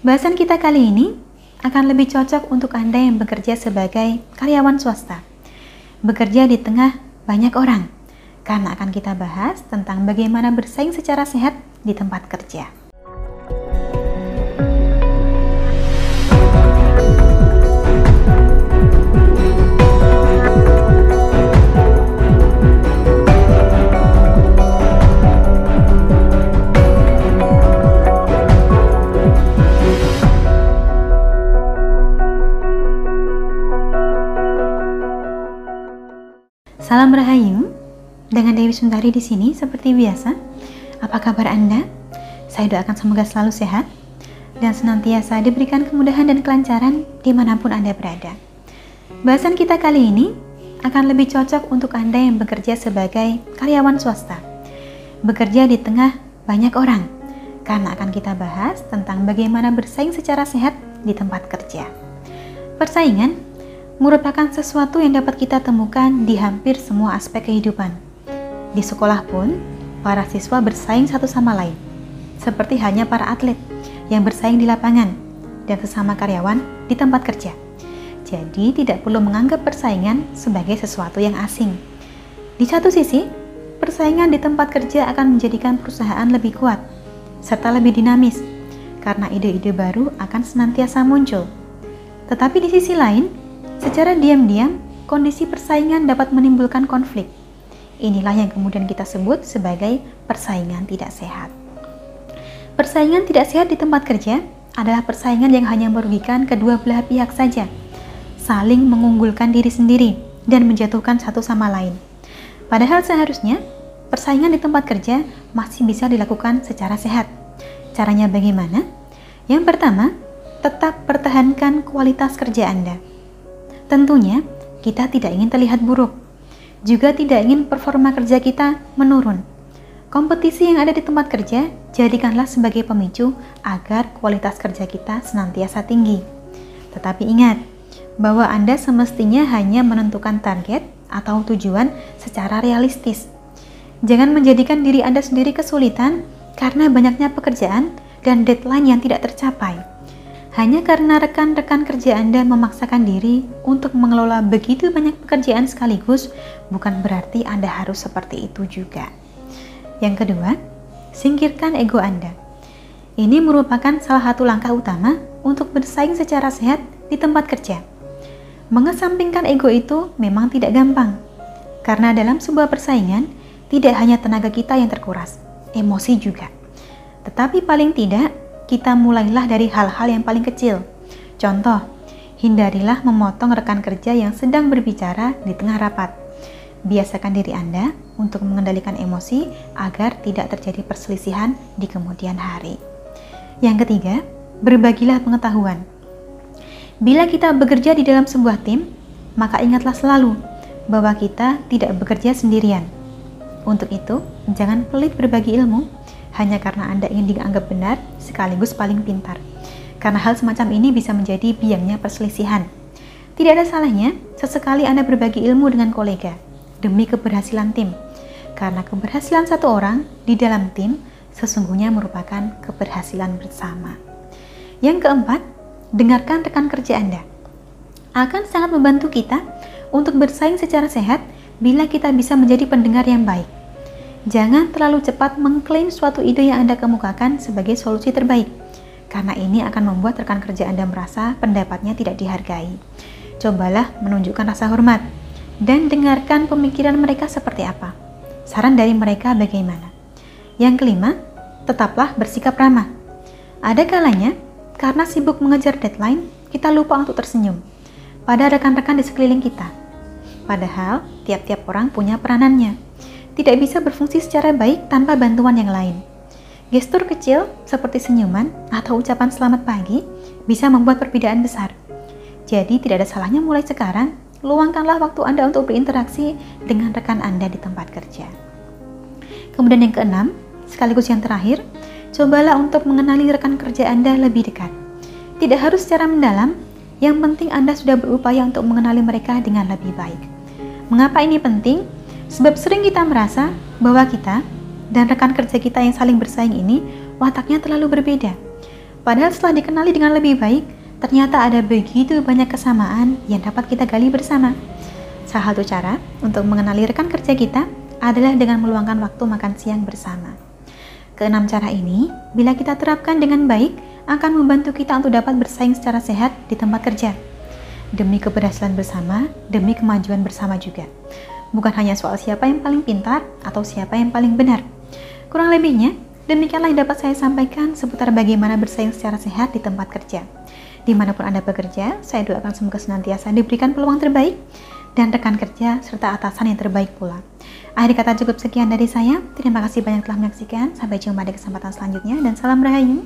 Bahasan kita kali ini akan lebih cocok untuk Anda yang bekerja sebagai karyawan swasta. Bekerja di tengah banyak orang, karena akan kita bahas tentang bagaimana bersaing secara sehat di tempat kerja. Salam Rahayu, dengan Dewi Sundari di sini seperti biasa. Apa kabar Anda? Saya doakan semoga selalu sehat dan senantiasa diberikan kemudahan dan kelancaran di mana pun Anda berada. Bahasan kita kali ini akan lebih cocok untuk Anda yang bekerja sebagai karyawan swasta. Bekerja di tengah banyak orang, karena akan kita bahas tentang bagaimana bersaing secara sehat di tempat kerja. Persaingan merupakan sesuatu yang dapat kita temukan di hampir semua aspek kehidupan. Di sekolah pun, para siswa bersaing satu sama lain, seperti hanya para atlet yang bersaing di lapangan dan sesama karyawan di tempat kerja. Jadi, tidak perlu menganggap persaingan sebagai sesuatu yang asing. Di satu sisi, persaingan di tempat kerja akan menjadikan perusahaan lebih kuat serta lebih dinamis karena ide-ide baru akan senantiasa muncul. Tetapi di sisi lain, Secara diam-diam, kondisi persaingan dapat menimbulkan konflik. Inilah yang kemudian kita sebut sebagai persaingan tidak sehat. Persaingan tidak sehat di tempat kerja adalah persaingan yang hanya merugikan kedua belah pihak saja, saling mengunggulkan diri sendiri dan menjatuhkan satu sama lain. Padahal seharusnya persaingan di tempat kerja masih bisa dilakukan secara sehat. Caranya bagaimana? Yang pertama, tetap pertahankan kualitas kerja Anda. Tentunya, kita tidak ingin terlihat buruk. Juga tidak ingin performa kerja kita menurun. Kompetisi yang ada di tempat kerja jadikanlah sebagai pemicu agar kualitas kerja kita senantiasa tinggi. Tetapi ingat bahwa Anda semestinya hanya menentukan target atau tujuan secara realistis. Jangan menjadikan diri Anda sendiri kesulitan karena banyaknya pekerjaan dan deadline yang tidak tercapai. Hanya karena rekan-rekan kerja Anda memaksakan diri untuk mengelola begitu banyak pekerjaan sekaligus, bukan berarti Anda harus seperti itu juga. Yang kedua, singkirkan ego Anda. Ini merupakan salah satu langkah utama untuk bersaing secara sehat di tempat kerja. Mengesampingkan ego itu memang tidak gampang, karena dalam sebuah persaingan tidak hanya tenaga kita yang terkuras, emosi juga. Tetapi paling tidak, kita mulailah dari hal-hal yang paling kecil. Contoh, hindarilah memotong rekan kerja yang sedang berbicara di tengah rapat. Biasakan diri Anda untuk mengendalikan emosi agar tidak terjadi perselisihan di kemudian hari. Yang ketiga, berbagilah pengetahuan. Bila kita bekerja di dalam sebuah tim, maka ingatlah selalu bahwa kita tidak bekerja sendirian. Untuk itu, jangan pelit berbagi ilmu hanya karena Anda ingin dianggap benar sekaligus paling pintar. Karena hal semacam ini bisa menjadi biangnya perselisihan. Tidak ada salahnya sesekali Anda berbagi ilmu dengan kolega demi keberhasilan tim. Karena keberhasilan satu orang di dalam tim sesungguhnya merupakan keberhasilan bersama. Yang keempat, dengarkan rekan kerja Anda. Akan sangat membantu kita untuk bersaing secara sehat bila kita bisa menjadi pendengar yang baik Jangan terlalu cepat mengklaim suatu ide yang Anda kemukakan sebagai solusi terbaik, karena ini akan membuat rekan kerja Anda merasa pendapatnya tidak dihargai. Cobalah menunjukkan rasa hormat dan dengarkan pemikiran mereka seperti apa. Saran dari mereka bagaimana? Yang kelima, tetaplah bersikap ramah. Ada kalanya, karena sibuk mengejar deadline, kita lupa untuk tersenyum pada rekan-rekan di sekeliling kita. Padahal, tiap-tiap orang punya peranannya tidak bisa berfungsi secara baik tanpa bantuan yang lain. Gestur kecil seperti senyuman atau ucapan selamat pagi bisa membuat perbedaan besar. Jadi tidak ada salahnya mulai sekarang, luangkanlah waktu Anda untuk berinteraksi dengan rekan Anda di tempat kerja. Kemudian yang keenam, sekaligus yang terakhir, cobalah untuk mengenali rekan kerja Anda lebih dekat. Tidak harus secara mendalam, yang penting Anda sudah berupaya untuk mengenali mereka dengan lebih baik. Mengapa ini penting? Sebab sering kita merasa bahwa kita dan rekan kerja kita yang saling bersaing ini wataknya terlalu berbeda. Padahal setelah dikenali dengan lebih baik, ternyata ada begitu banyak kesamaan yang dapat kita gali bersama. Salah satu cara untuk mengenali rekan kerja kita adalah dengan meluangkan waktu makan siang bersama. Keenam cara ini, bila kita terapkan dengan baik, akan membantu kita untuk dapat bersaing secara sehat di tempat kerja. Demi keberhasilan bersama, demi kemajuan bersama juga. Bukan hanya soal siapa yang paling pintar atau siapa yang paling benar. Kurang lebihnya, Demikianlah yang dapat saya sampaikan seputar bagaimana bersaing secara sehat di tempat kerja. Di mana pun Anda bekerja, saya doakan semoga senantiasa diberikan peluang terbaik dan rekan kerja serta atasan yang terbaik pula. Akhir kata cukup sekian dari saya. Terima kasih banyak telah menyaksikan. Sampai jumpa di kesempatan selanjutnya dan salam rahayu.